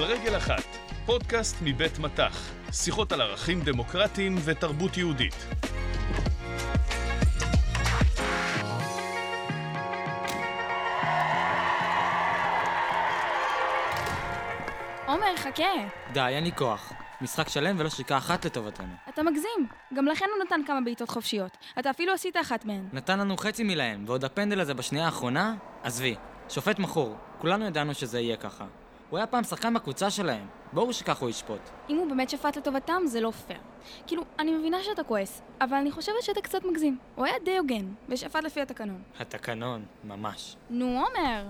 על רגל אחת, פודקאסט מבית מטח, שיחות על ערכים דמוקרטיים ותרבות יהודית. עומר, חכה. די, אין לי כוח. משחק שלם ולא שריקה אחת לטובתנו. אתה מגזים. גם לכן הוא נתן כמה בעיטות חופשיות. אתה אפילו עשית אחת מהן. נתן לנו חצי מלהם, ועוד הפנדל הזה בשנייה האחרונה? עזבי, שופט מכור. כולנו ידענו שזה יהיה ככה. הוא היה פעם שחקן בקבוצה שלהם. ברור שככה הוא ישפוט. אם הוא באמת שפט לטובתם, זה לא פייר. כאילו, אני מבינה שאתה כועס, אבל אני חושבת שאתה קצת מגזים. הוא היה די הוגן, ושפט לפי התקנון. התקנון, ממש. נו, עומר.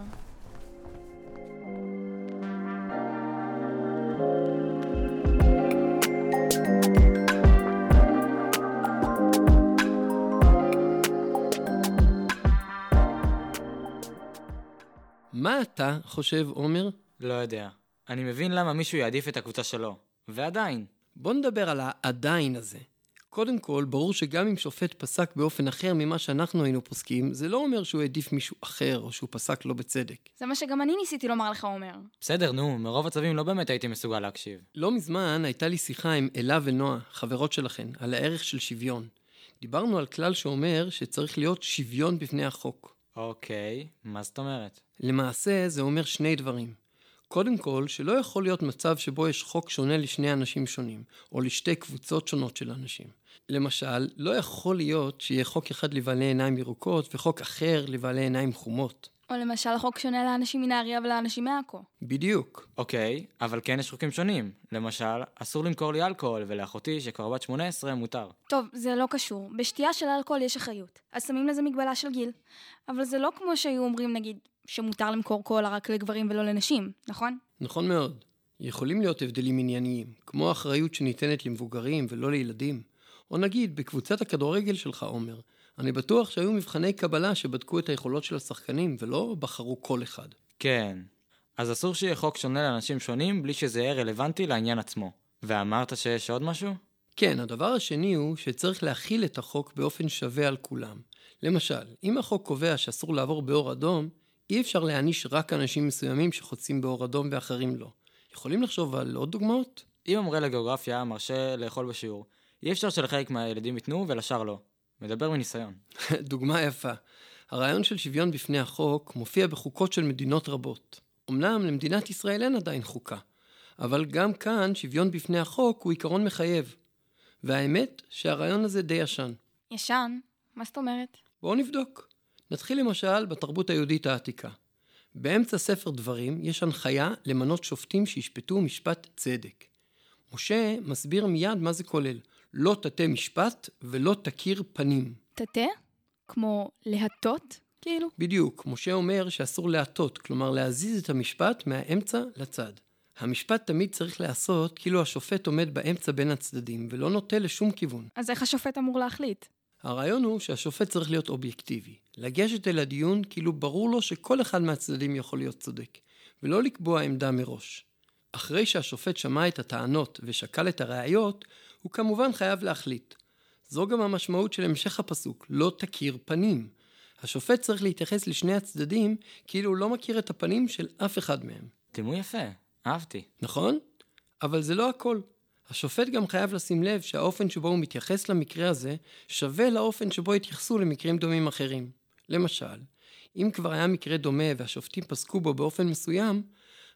מה אתה חושב, עומר? לא יודע. אני מבין למה מישהו יעדיף את הקבוצה שלו. ועדיין. בוא נדבר על העדיין הזה. קודם כל, ברור שגם אם שופט פסק באופן אחר ממה שאנחנו היינו פוסקים, זה לא אומר שהוא העדיף מישהו אחר, או שהוא פסק לא בצדק. זה מה שגם אני ניסיתי לומר לך, עומר. בסדר, נו, מרוב עצבים לא באמת הייתי מסוגל להקשיב. לא מזמן הייתה לי שיחה עם אלה ונועה, חברות שלכן, על הערך של שוויון. דיברנו על כלל שאומר שצריך להיות שוויון בפני החוק. אוקיי, מה זאת אומרת? למעשה, זה אומר שני דברים. קודם כל, שלא יכול להיות מצב שבו יש חוק שונה לשני אנשים שונים, או לשתי קבוצות שונות של אנשים. למשל, לא יכול להיות שיהיה חוק אחד לבעלי עיניים ירוקות וחוק אחר לבעלי עיניים חומות. או למשל חוק שונה לאנשים מנהריה ולאנשים מעכו. בדיוק. אוקיי, אבל כן יש חוקים שונים. למשל, אסור למכור לי אלכוהול, ולאחותי, שכבר בת 18, מותר. טוב, זה לא קשור. בשתייה של אלכוהול יש אחריות. אז שמים לזה מגבלה של גיל. אבל זה לא כמו שהיו אומרים, נגיד, שמותר למכור קולה רק לגברים ולא לנשים, נכון? נכון מאוד. יכולים להיות הבדלים ענייניים, כמו האחריות שניתנת למבוגרים ולא לילדים. או נגיד, בקבוצת הכדורגל שלך, עומר, אני בטוח שהיו מבחני קבלה שבדקו את היכולות של השחקנים ולא בחרו כל אחד. כן. אז אסור שיהיה חוק שונה לאנשים שונים בלי שזה יהיה רלוונטי לעניין עצמו. ואמרת שיש עוד משהו? כן, הדבר השני הוא שצריך להכיל את החוק באופן שווה על כולם. למשל, אם החוק קובע שאסור לעבור באור אדום, אי אפשר להעניש רק אנשים מסוימים שחוצים באור אדום ואחרים לא. יכולים לחשוב על עוד דוגמאות? אם המורה לגיאוגרפיה מרשה לאכול בשיעור, אי אפשר שלחלק מהילדים ייתנו ולשאר לא. מדבר מניסיון. דוגמה יפה. הרעיון של שוויון בפני החוק מופיע בחוקות של מדינות רבות. אמנם למדינת ישראל אין עדיין חוקה, אבל גם כאן שוויון בפני החוק הוא עיקרון מחייב. והאמת שהרעיון הזה די ישן. ישן? מה זאת אומרת? בואו נבדוק. נתחיל למשל בתרבות היהודית העתיקה. באמצע ספר דברים יש הנחיה למנות שופטים שישפטו משפט צדק. משה מסביר מיד מה זה כולל. לא תטה משפט ולא תכיר פנים. תטה? כמו להטות? כאילו? בדיוק, משה אומר שאסור להטות, כלומר להזיז את המשפט מהאמצע לצד. המשפט תמיד צריך להיעשות כאילו השופט עומד באמצע בין הצדדים ולא נוטה לשום כיוון. אז איך השופט אמור להחליט? הרעיון הוא שהשופט צריך להיות אובייקטיבי, לגשת אל הדיון כאילו ברור לו שכל אחד מהצדדים יכול להיות צודק, ולא לקבוע עמדה מראש. אחרי שהשופט שמע את הטענות ושקל את הראיות, הוא כמובן חייב להחליט. זו גם המשמעות של המשך הפסוק, לא תכיר פנים. השופט צריך להתייחס לשני הצדדים כאילו הוא לא מכיר את הפנים של אף אחד מהם. דימוי יפה, אהבתי. נכון? אבל זה לא הכל. השופט גם חייב לשים לב שהאופן שבו הוא מתייחס למקרה הזה שווה לאופן שבו התייחסו למקרים דומים אחרים. למשל, אם כבר היה מקרה דומה והשופטים פסקו בו באופן מסוים,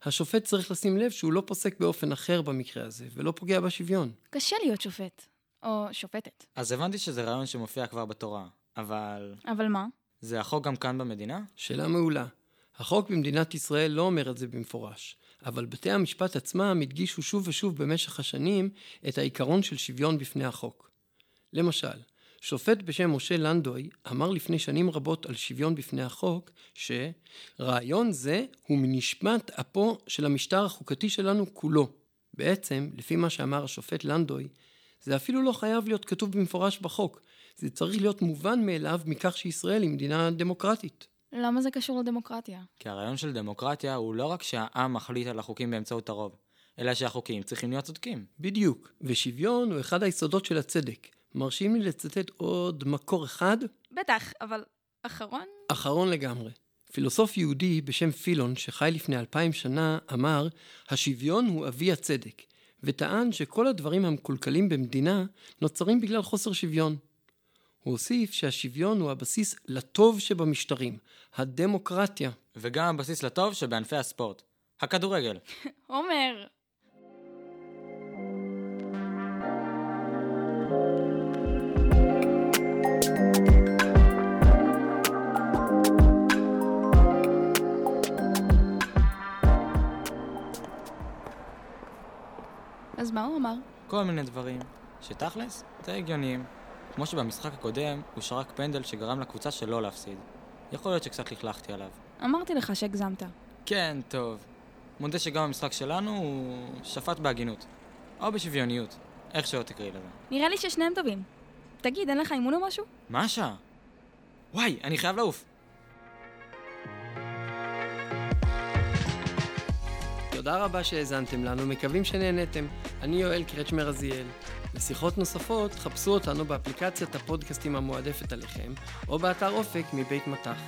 השופט צריך לשים לב שהוא לא פוסק באופן אחר במקרה הזה, ולא פוגע בשוויון. קשה להיות שופט. או שופטת. אז הבנתי שזה רעיון שמופיע כבר בתורה, אבל... אבל מה? זה החוק גם כאן במדינה? שאלה מעולה. החוק במדינת ישראל לא אומר את זה במפורש, אבל בתי המשפט עצמם הדגישו שוב ושוב במשך השנים את העיקרון של שוויון בפני החוק. למשל, שופט בשם משה לנדוי אמר לפני שנים רבות על שוויון בפני החוק, שרעיון זה הוא מנשמת אפו של המשטר החוקתי שלנו כולו. בעצם, לפי מה שאמר השופט לנדוי, זה אפילו לא חייב להיות כתוב במפורש בחוק, זה צריך להיות מובן מאליו מכך שישראל היא מדינה דמוקרטית. למה זה קשור לדמוקרטיה? כי הרעיון של דמוקרטיה הוא לא רק שהעם מחליט על החוקים באמצעות הרוב, אלא שהחוקים צריכים להיות צודקים. בדיוק, ושוויון הוא אחד היסודות של הצדק. מרשים לי לצטט עוד מקור אחד? בטח, אבל אחרון? אחרון לגמרי. פילוסוף יהודי בשם פילון, שחי לפני אלפיים שנה, אמר, השוויון הוא אבי הצדק, וטען שכל הדברים המקולקלים במדינה נוצרים בגלל חוסר שוויון. הוא הוסיף שהשוויון הוא הבסיס לטוב שבמשטרים, הדמוקרטיה. וגם הבסיס לטוב שבענפי הספורט. הכדורגל. עומר, אז מה הוא אמר? כל מיני דברים, שתכלס, די הגיוניים. כמו שבמשחק הקודם, הוא שרק פנדל שגרם לקבוצה שלא להפסיד. יכול להיות שקצת לכלכתי עליו. אמרתי לך שהגזמת. כן, טוב. מודה שגם במשחק שלנו הוא שפט בהגינות. או בשוויוניות. איך שלא תקראי לזה. נראה לי ששניהם טובים. תגיד, אין לך אימון או משהו? מה השעה? וואי, אני חייב לעוף. תודה רבה שהאזנתם לנו, מקווים שנהנתם. אני יואל קרצ'מר רזיאל. לשיחות נוספות, חפשו אותנו באפליקציית הפודקאסטים המועדפת עליכם, או באתר אופק מבית מטח.